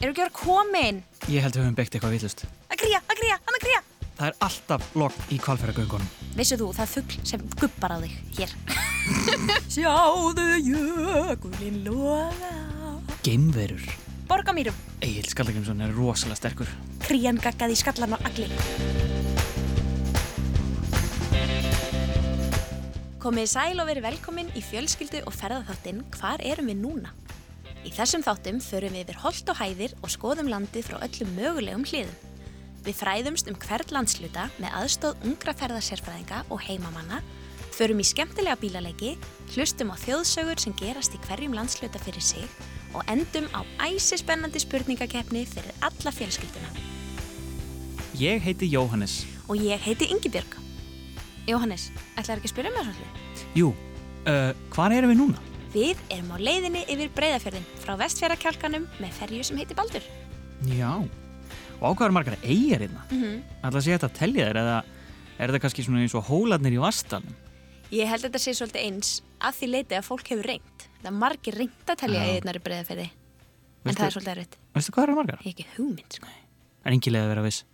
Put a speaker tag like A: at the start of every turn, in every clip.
A: Eru ekki að vera komin?
B: Ég held að við höfum byggt eitthvað vittlust.
A: Að gríja, að gríja, að með gríja.
B: Það er alltaf logg í kvalfæragöngunum.
A: Vissu þú, það er fuggl sem gubbar á þig hér. Sjáðu jökulinn loga.
B: Geimverur.
A: Borgamýrum,
B: Egil Skallagrimsson er rosalega sterkur.
A: krían gaggaði í skallan á agli. Komið sæl og verið velkomin í fjölskyldu og ferðarþáttinn Hvar erum við núna? Í þessum þáttum förum við yfir holt og hæðir og skoðum landið frá öllum mögulegum hliðum. Við fræðumst um hvert landsluta með aðstóð ungra ferðarsérfræðinga og heimamanna, förum í skemmtilega bílaleiki, hlustum á þjóðsögur sem gerast í hverjum landsluta fyrir sig og endum á æsispennandi spurningakeppni fyrir alla fjölskylduna.
B: Ég heiti Jóhannes.
A: Og ég heiti Ingibjörg. Jóhannes, ætlaði ekki að spyrja mér svolítið?
B: Jú, uh, hvar erum við núna?
A: Við erum á leiðinni yfir breyðafjörðin frá vestfjörðarkjálkanum með ferju sem heitir Baldur.
B: Já. Og ákvæður margar eigir hérna.
A: Mm -hmm.
B: Að sé þetta að telja þér eða er þetta kannski svona eins og hólarnir í vastalum?
A: Ég held að þetta sé svolítið eins að því leiti að fólk hefur reynd. Það er margir reynd að telja
B: Já.
A: eiginar í breyðafjörði. En það er svolítið erfitt.
B: Veistu hvað eru margar?
A: Ég hef ekki hugmynd, sko.
B: Það er engi leið að vera viss.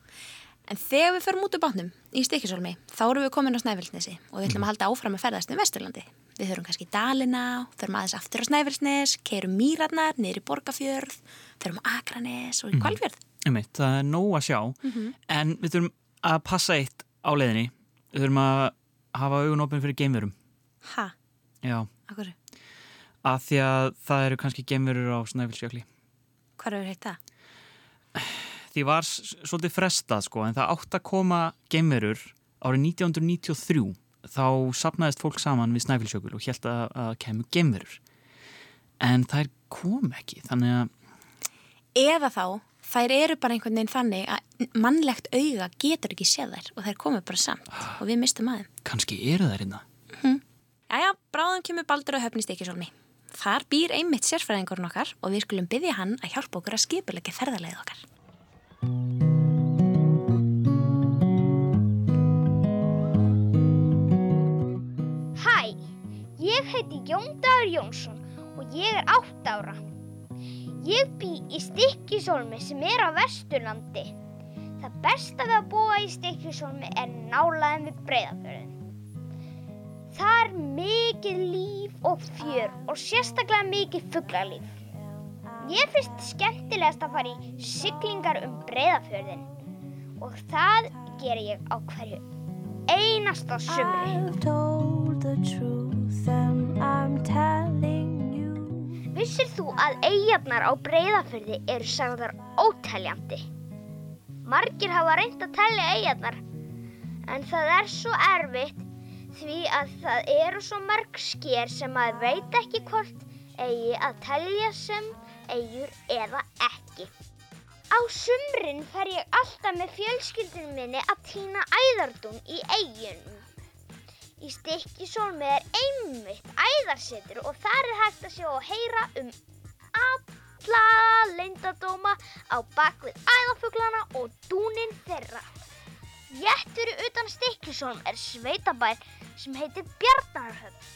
A: En þegar við förum út úr bátnum í Stikisólmi, þá erum við komin á Snæfellsnesi og við ætlum að halda áfram að ferðast um Vesturlandi. Við höfum kannski í Dalina, förum aðeins aftur á Snæfellsnes, keirum Mýrarnar, niður í Borgafjörð, förum á Akranes og í Kvalfjörð.
B: Einmitt, það er nóg að sjá. En við þurfum að passa eitt á leiðinni. Við þurfum að hafa augun opinn fyrir geimverum.
A: Ha,
B: Já,
A: akkur,
B: að því að það eru kannski geimverur á Snæfellsjökli.
A: hvað hefur heitt það?
B: Því var svolítið frestað sko, en það átt að koma geimverur árið 1993. Þá sapnaðist fólk saman við Snæfellsjökul og held að, að kemur geimverur. En þær kom ekki, þannig að
A: Eða þá, þær eru bara einhvern veginn þannig að mannlegt auga getur ekki séð þær og þær komur bara samt og við mistum aðeim.
B: kannski eru þær hérna.
A: Jæja, bráðum kemur Baldur á höfni Stikisólmi. Þar býr einmitt sérfræðingurinn okkar og við skulum byggja hann að hjálpa okkur að skipulegja ferðarleið okkar.
C: Ég heiti Jón Dagur Jónsson og ég er 8 ára. Ég bý í Stykkisólmi sem er á Vesturlandi. Það besta við að búa í Stykkisólmi er nálaðin við breyðafjörðin. Það er mikið líf og fjör og sérstaklega mikið fuglalíf. Ég finnst skemmtilegast að fara í siglingar um breyðafjörðin og það ger ég á hverju einasta sumri.
D: And I'm telling you.
C: Vissir þú að eigarnar á breyðafyrði eru sagðar óteljandi? Margir hafa reynd að telja eigarnar, en það er svo erfitt því að það eru svo mörg sker sem maður veit ekki hvort eigi að telja sem eigur eða ekki. Á sumrin fer ég alltaf með fjölskyldunum minni að týna æðardún í eigunum. Í Stykkisólmi er einmitt æðarsetur og þar er hægt að sjá og heyra um alla leyndadóma á bakvið æðafuglana og dúnin þeirra. Rétt fyrir utan Stykkisólm er sveitabær sem heitir Bjarnarhöfn.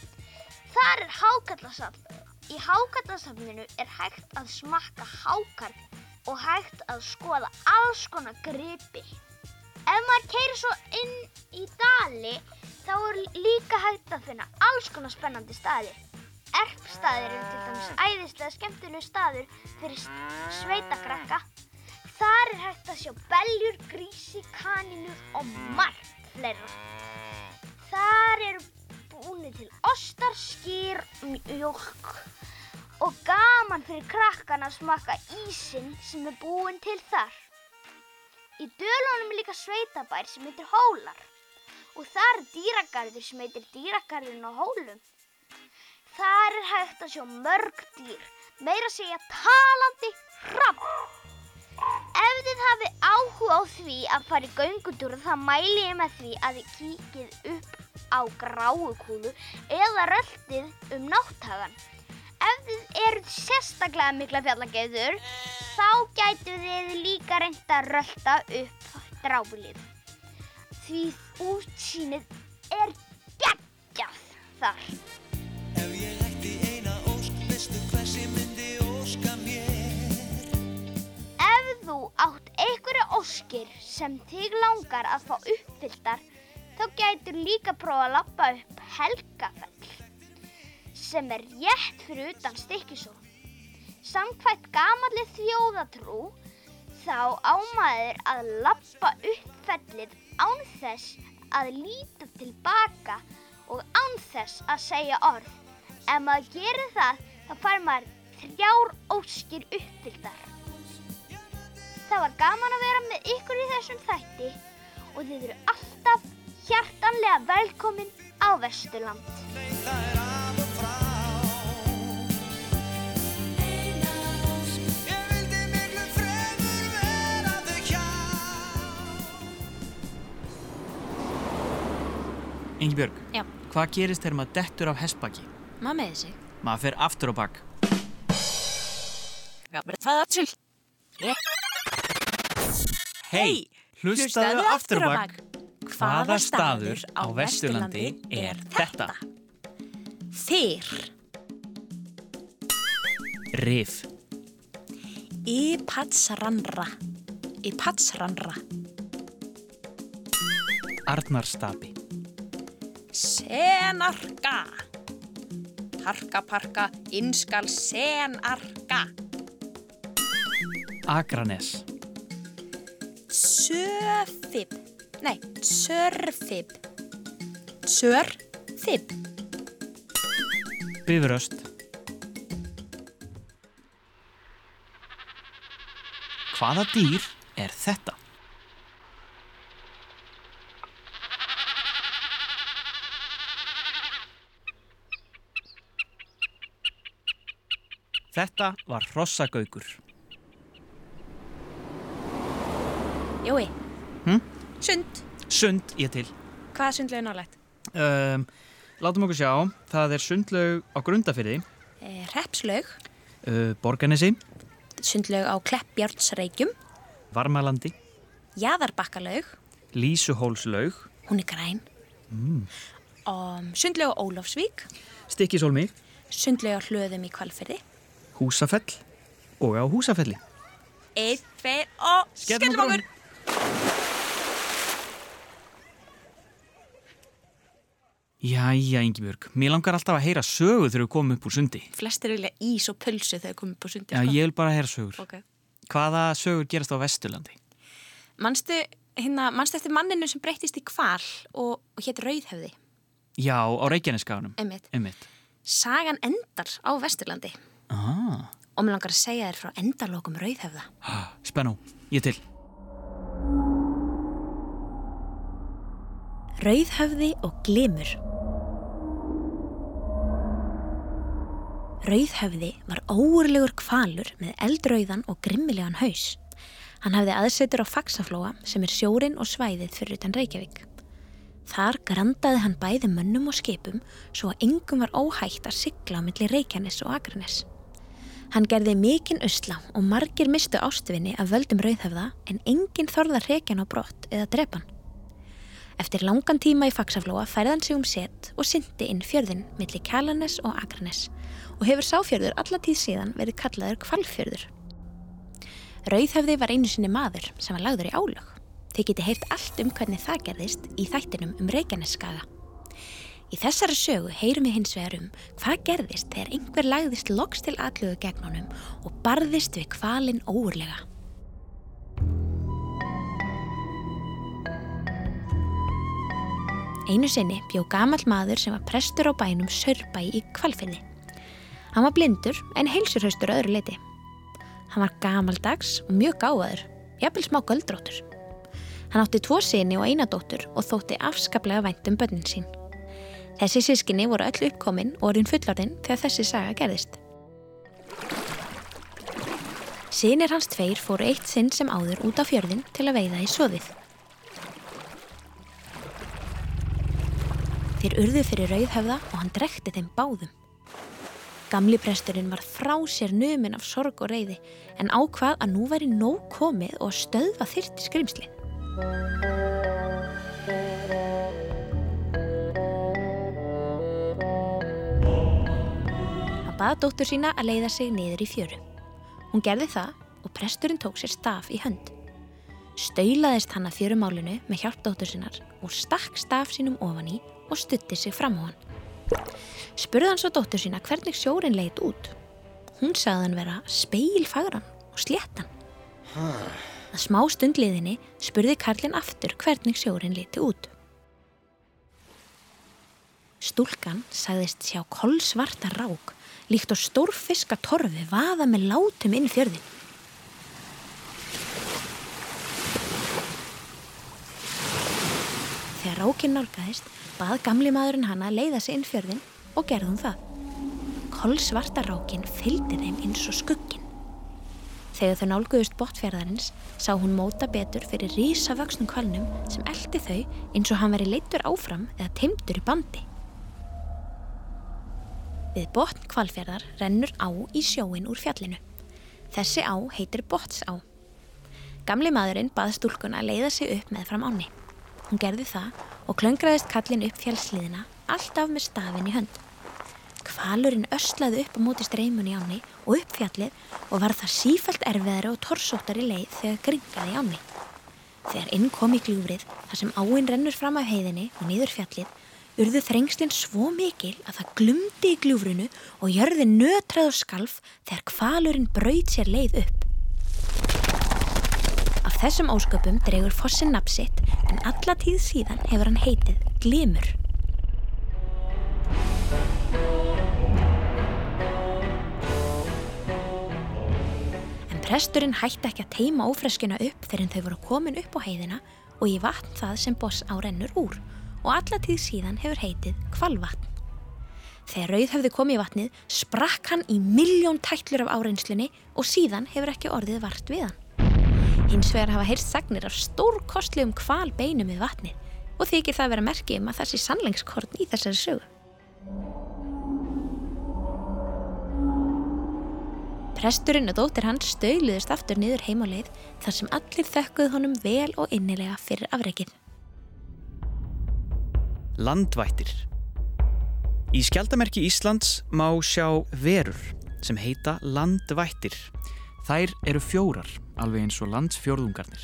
C: Þar er hákallasafn. Í hákallasafninu er hægt að smakka hákarl og hægt að skoða alls konar gripi. Ef maður keirir svo inn í dali þá er líka hægt að finna alls konar spennandi staði. Erpstaðir eru til dæmis æðislega skemmtilegu staður fyrir sveitakrakka. Þar er hægt að sjá beljur, grísi, kanínur og margt fleira. Þar eru búinir til ostar, skýr, mjölk og gaman fyrir krakkan að smaka ísinn sem er búinn til þar. Í dölunum líka sveitabær sem heitir Hólar og þar er dýragarður sem heitir Dýragarðurinn á Hólum. Þar er hægt að sjá mörg dýr, meira segja talandi hrapp. Ef þið hafið áhuga á því að fara í göngutúr þá mæli ég með því að þið kíkið upp á gráukúlu eða röltið um náttagan. Ef þið eruð sérstaklega mikla fjallageiður þá gætu þið líka reynda að rölta upp drábulið. Því útsýnið er geggjað þar.
E: Ef ég ætti eina ósk, veistu hversi myndi óska mér?
C: sem þig langar að fá uppfylltar þá gætur líka prófa að lappa upp Helgafell sem er rétt fyrir utan stikkisó. Samkvæmt gamalli þjóðatrú þá ámaður að lappa upp fellið án þess að líta tilbaka og án þess að segja orð. Ef maður gerir það þá fær maður þrjár óskir uppfylltar. Það var gaman að vera með ykkur í þessum þætti og þið eru alltaf hjartanlega velkomin á Vesturland.
B: Ingi Björg,
A: Já.
B: hvað gerist þegar maður dettur af hestbaki?
A: Maður með þessi.
B: Maður fer aftur á bak.
A: Það til.
B: Hei, hlustaðu aftur á bak. Hvaða staður á Vesturlandi er þetta?
A: Þyr.
B: Rif,
A: Í patsranra. Í patsranra.
B: Arnarstapi,
A: Senarka. Harka parka, innskal senarka.
B: Akranes,
A: Söfib. Nei, sörfib. Sörfib.
B: Bifröst, Hvaða dýr er þetta? Þetta var hrossagaukur.
A: Jói.
B: Hm?
A: Sund.
B: Sund ég til.
A: Hvaða sundlega er nálægt?
B: Um, látum okkur sjá. Það er sundlaug á Grundafyrði,
A: Eh, Repslaug.
B: uh, Borganesi,
A: Sundlaug á Kleppjárnsreikjum.
B: Varmalandi,
A: Jaðarbakkalaug.
B: Lísuhólslaug,
A: Hún er græn.
B: mm.
A: Um, sundlaug á Ólafsvík.
B: Stikkishólmi,
A: Sundlaug á Hlöðum í Kvalfyrði.
B: Húsafell og á Húsafelli.
A: Einn, tveir og
B: Skellum okkur. Jæja, Ingibjörg, mér langar alltaf að heyra sögu þegar við komum upp úr sundi.
A: Flestir vilja ís og pulsu þegar komum upp á sundi.
B: Já,
A: sko.
B: ég vil bara heyra sögur.
A: Ok.
B: Hvaða sögur gerast á Vesturlandi?
A: Manstu, hérna, manstu eftir manninu sem breyttist í kval og, og hétt Rauðhöfði,
B: Já, á Reykjaneskaganum.
A: einmitt.
B: Einmitt.
A: Sagan endar á Vesturlandi
B: Ah,
A: og mér langar að segja þér frá endarlokum Rauðhöfða.
B: spennó, ég til.
A: Rauðhöfði og glimur. Rauðhöfði var óurlegur kvalur með eldrauðan og grimmilegan haus. Hann hafði aðsetur á Faxaflóa sem er sjórin og svæðið fyrir utan Reykjavík. Þar grandaði hann bæði mönnum og skipum svo að engum var óhægt að sigla á milli Reykjanes og Akranes. Hann gerði mikinn usla og margir mistu ástvinni af völdum rauðhöfða en enginn þorða hrekjan á brott eða drepan. Eftir langan tíma í Faxaflóa færði hann sig um set og syndi inn fjörðin milli Kjalanes og Akranes og hefur sáfjörður alla tíð síðan verið kallaður kvalfjörður. Rauðhöfði var einu sinni maður sem var lagður í álög. Þið geti heyrt allt um hvernig það gerðist í þættinum um Reykjanesskaga. Í þessari sögu heyrum við hins vegar um hvað gerðist þegar einhver lagðist loks til atlögu gegn honum og barðist við kvalin óurlega. Einu sinni bjó gamall maður sem var prestur á bænum Sörbæ í Kvalfyrði. Hann var blindur en heilsurhaustur öðru leiti. Hann var gamaldags og mjög gáðaður, jafnvel smá göldróttur. Hann átti tvo sinni og eina dóttur og þótti afskaplega vænt um bönnin sín. Þessi sískinni voru öll uppkomin og orðin fullorðin þegar þessi saga gerðist. Sinir hans tveir fóru eitt sinn sem áður út á fjörðin til að veiða í soðið. Þeir urðu fyrir rauðhöfða og hann drekti þeim báðum. Gamli presturinn var frá sér numin af sorg og reyði en ákvað að nú væri nóg komið og stöðva þyrti skrimslið. Baða dóttur sína að leiða sig niður í fjöru. Hún gerði það og presturinn tók sér staf í hönd. Staulaðist hann að fjörumálinu með hjálp dóttur sinnar og stakk staf sínum ofan í og stutti sig fram á hann. Spurði hann svo dóttur sína hvernig sjórin leit út. Hún sagði hann vera speilfagran og sléttan. Að smá stundliðinni spurði Karlinn aftur hvernig sjórin liti út. Stúlkan sagðist sjá kolsvarta rák líkt og stórfiska torfi vaða með látum inn fjörðin. Þegar rákinn nálgæðist bað gamli maðurinn hana að leiða sig inn fjörðin og gerði hún það. Kolsvarta rákinn fylgdi þeim eins og skugginn. Þegar þau nálguðust botfjörðarins sá hún móta betur fyrir rísavöksnum kvalnum sem eldi þau eins og hann veri leittur áfram eða teimtur í bandi. Við botn kvalfjörðar rennur á í sjóin úr fjallinu. Þessi á heitir Bottsá. Gamli maðurinn bað stúlkuna að leiða sig upp með fram áni. Hún gerði það og klöngraðist kallin upp fjallsliðina alltaf með stafin í hönd. Kvalurinn öslaði upp á móti streymun í áni og upp fjallið og var það sífælt erfiðari og torsóttari leið þegar gringaði í áni. Þegar inn kom í gljúfrið þar sem áinn rennur fram af heiðinni og niður fjallið urðu þrengslinn svo mikil að það glumdi í gljúfrinu og jörði nötrað og skalf þegar kvalurinn braut sér leið upp. Af þessum ósköpum dregur fossin napsitt en alla tíð síðan hefur hann heitið Glimur. En presturinn hætti ekki að teima ófreskuna upp þegar þau voru komin upp á heiðina og í vatn það sem boss á rennur úr og alla tíð síðan hefur heitið kvalvatn. Þegar Rauðhöfði kom í vatnið sprakk hann í miljón tætlur af áreinslinni og síðan hefur ekki orðið vart við hann. Hins vegar hafa heyrst sagnir af stórkostlegum kvalbeinum við vatnið og þykir það vera merki um að það sé sannlengskorn í þessari sögu. Presturinn og dóttir hans stögluðist aftur niður heim á leið þar sem allir þökkuð honum vel og innilega fyrir afrekið.
B: Landvættir Í skjaldamerki Íslands má sjá verur sem heita landvættir. Þær eru fjórar, alveg eins og landsfjórðungarnir.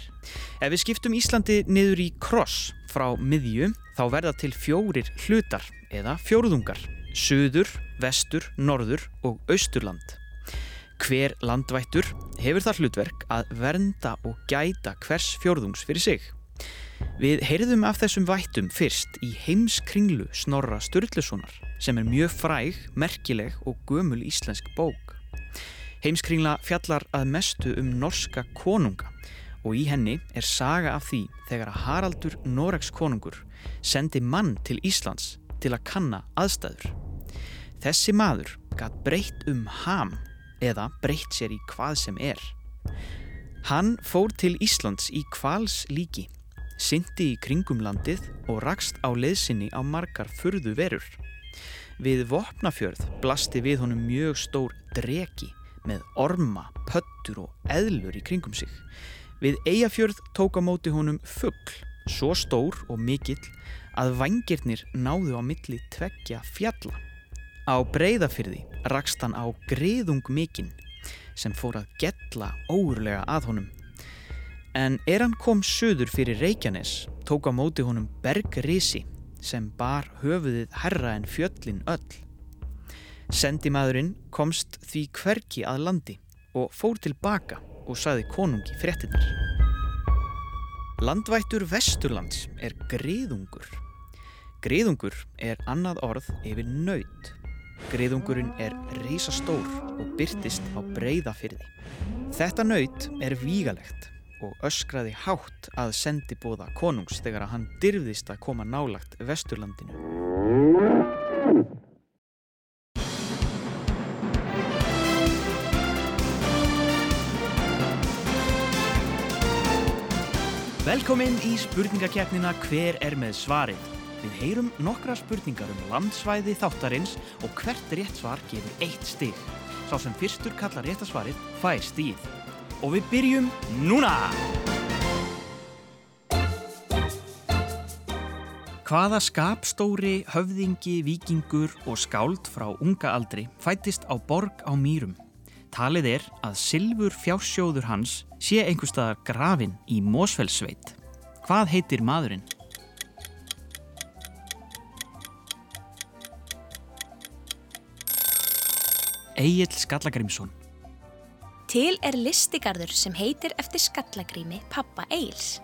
B: Ef við skiptum Íslandi niður í kross frá miðju þá verða til fjórir hlutar eða fjórðungar. Suður, vestur, norður og austurland. Hver landvættur hefur það hlutverk að vernda og gæta hvers fjórðungs fyrir sig. Við heyrðum af þessum vættum fyrst í heimskringlu Snorra Sturlusonar sem er mjög fræg, merkileg og gömul íslensk bók. Heimskringla fjallar að mestu um norska konunga og í henni er saga af því þegar að Haraldur Noregs konungur sendi mann til Íslands til að kanna aðstæður. Þessi maður gætt breytt um ham eða breytt sér í hvað sem er. Hann fór til Íslands í kvals líki syndi í kringum landið og rakst á leiðsynni á margar furðu verur. Við Vopnafjörð blasti við honum mjög stór dregi með orma, pöttur og eðlur í kringum sig. Við Eyjafjörð tók á móti honum fuggl, svo stór og mikill að vangirnir náðu á milli tveggja fjalla. Á breyðafyrði rakst hann á griðung mikinn sem fór að gella óurlega að honum En er hann kom söður fyrir Reykjanes, tók á móti honum Bergrisi sem bar höfuðið herra en fjöllin öll. Sendimaðurinn komst því hverki að landi og fór tilbaka og saði konungi fréttinnar. Landvættur Vesturlands er griðungur. Griðungur er annað orð yfir nöyt. Griðungurinn er risastór og byrtist á breyðafyrði. Þetta nöyt er vígalegt og öskraði hátt að sendi bóða konungs þegar að hann dyrfðist að koma nálagt vesturlandinu. Velkomin í spurningakeppnina Hver er með svarið? Við heyrum nokkra spurningar um landsvæði þáttarins og hvert rétt svar gefur eitt stig. Sá sem fyrstur kallar réttasvarið fær stíð og við byrjum núna! Hvaða skapstóri, höfðingi, vikingur og skáld frá unga aldri fættist á borg á Mýrum? Talið er að silfur fjársjóður hans sé einhverstaðar grafin í Mósfellssveit. Hvað heitir maðurinn? Egil Skallagrimsson.
A: Til er listigarður sem heitir eftir skallagrími pappa Eils.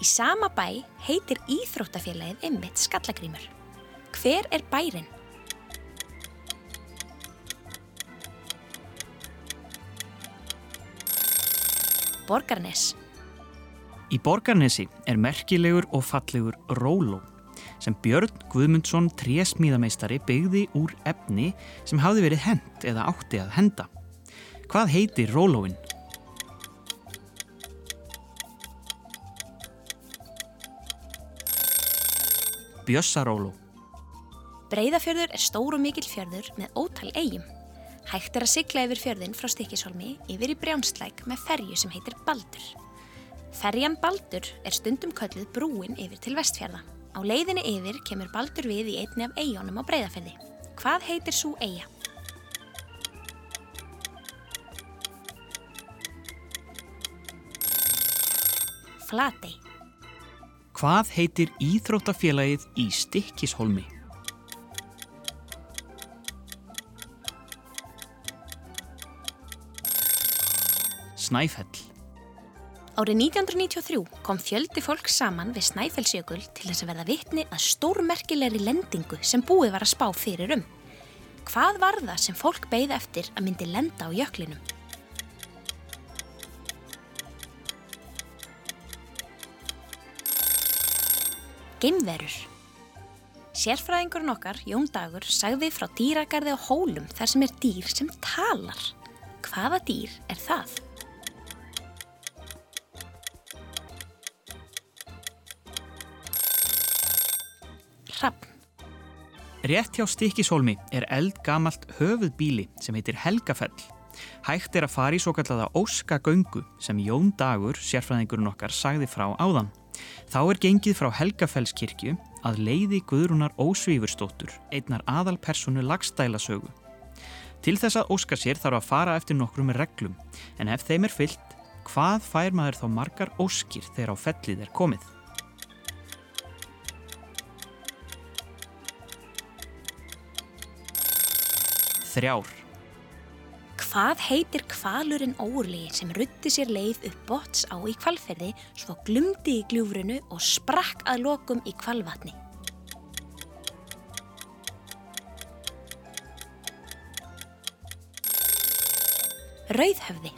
A: Í sama bæ heitir Íþróttafélagið ymmit skallagrímur. Hver er bærin? Borgarnes.
B: Í Borgarnesi er merkilegur og fallegur róló sem Björn Guðmundsson trésmíðameistari byggði úr efni sem hafði verið hend eða átti að henda. Hvað heitir rólóin? Bjössaróló.
A: Breiðafjörður er stór og mikill fjörður með ótal eigum. Hægt er að sigla yfir fjörðin frá Stykkishólmi yfir í Brjánslæk með ferju sem heitir Baldur. Ferjan Baldur er stundum kölluð brúin yfir til vestfjörða. Á leiðinni yfir kemur Baldur við í einni af eigunum á Breiðafjörði. Hvað heitir svo eiga? Flatey.
B: Hvað heitir Íþróttafélagið í Stykkishólmi? Snæfell.
A: Árið 1993 kom fjöldi fólk saman við Snæfellsjökul til þess að verða vitni að stórmerkilegri lendingu sem búið var að spá fyrir um. Hvað var það sem fólk beigði eftir að myndi lenda á jöklinum? Geimverur. Sérfræðingurinn okkar, Jón Dagur, sagði frá dýragarði á hólum þar sem er dýr sem talar. Hvaða dýr er það? Hrafn.
B: Rétt hjá Stykkishólmi er eldgamalt höfuðbíli sem heitir Helgafell. Hægt er að fara í svo kallaða Óskagöngu sem Jón Dagur, sérfræðingurinn okkar, sagði frá áðan. Þá er gengið frá Helgafellskirkju að leiði Guðrúnar Ósvífurstóttur, einnar aðalpersonu lagstælasögu. Til þess að óska sér þarf að fara eftir nokkrum reglum, en ef þeim er fyllt, hvað fær maður þá margar óskir þegar á fellið er komið? Þrjár.
A: Hvað heitir kvalurinn óurlegi sem rutti sér leið upp bots á í kvalferði svo glumdi í gljúfrunu og sprakk að lokum í kvalvatni? Rauðhöfði.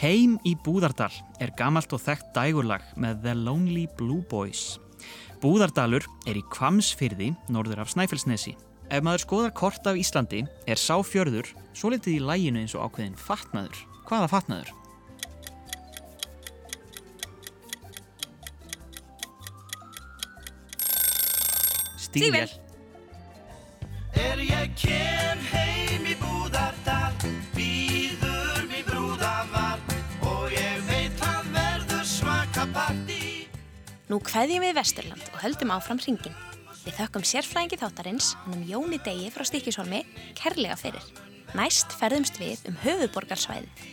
B: Heim í Búðardal er gamalt og þekkt dægurlag með The Lonely Blue Boys. Búðardalur er í Kvamsfyrði, norður af Snæfellsnesi. Ef maður skoðar kort af Íslandi er sá fjörður svo litið í læginu eins og ákveðin fatnaður. Hvaða fatnaður? Stígvél.
E: Er ég kem heim í Búðardal Býður mér brúðavar Og ég veit að verður svaka partí
A: Nú kveðjum við Vesturland og höldum áfram hringin. Við þökkum sérfræðingi þáttarins, húnum Jóni Degi frá Stykkishólmi, kærlega fyrir. Næst ferðumst við um höfuborgarsvæðið,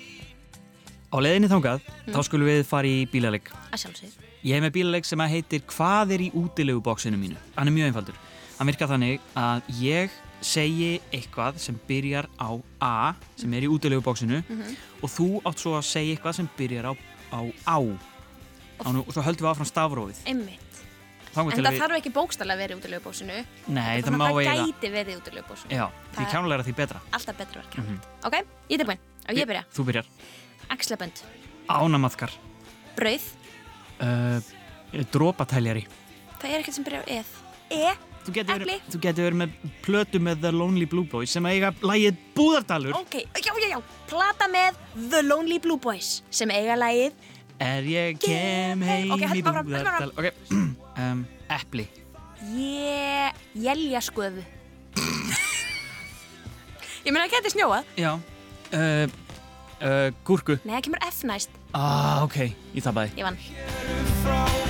B: Á leiðinni þangað, þá skulum við fara í bílaleg.
A: að sjálfsögðu.
B: Ég hef með bílaleg sem að heitir Hvað er í útilegubóksinu mínu? Hann er mjög einfaldur. Hann virkar þannig að ég segi eitthvað sem byrjar á A sem er í útilegubóksinu og þú átt svo að segja eitthvað sem byrjar á á, á. og svo höldum við áfram stafrófið.
A: Einmitt. En það
B: við-
A: þarf ekki bókstaflega að vera í útilegubósinu.
B: Nei, það má
A: það
B: eiga.
A: gæti verið í útilegubósinu.
B: Já, því
A: Það-
B: kjánulega því betra.
A: Alltaf betra verkefni. Mm Ok, ég er tilbúin. Á ég byrja.
B: Þú byrjar.
A: Axlabönd.
B: Ánamaðkar.
A: Brauð.
B: Uh, drópatæljari.
A: Það er ekkert sem byrjar á eð. E.
B: Þú getur verið, með plötu með The Lonely Blue Boys sem eiga lægið Búðardalur.
A: Ok, já, já, já. Plata með The Lonely Blue Boys sem eiga lagið
B: Er ég kem heim í Búðardal Ok, um, epli
A: Ég... Jeljaskoðu. ég meina, það geti snjóað.
B: Já uh, uh, Gúrku
A: Nei, það kemur F næst.
B: Ah, ok, ég tapaði
A: Ég vann.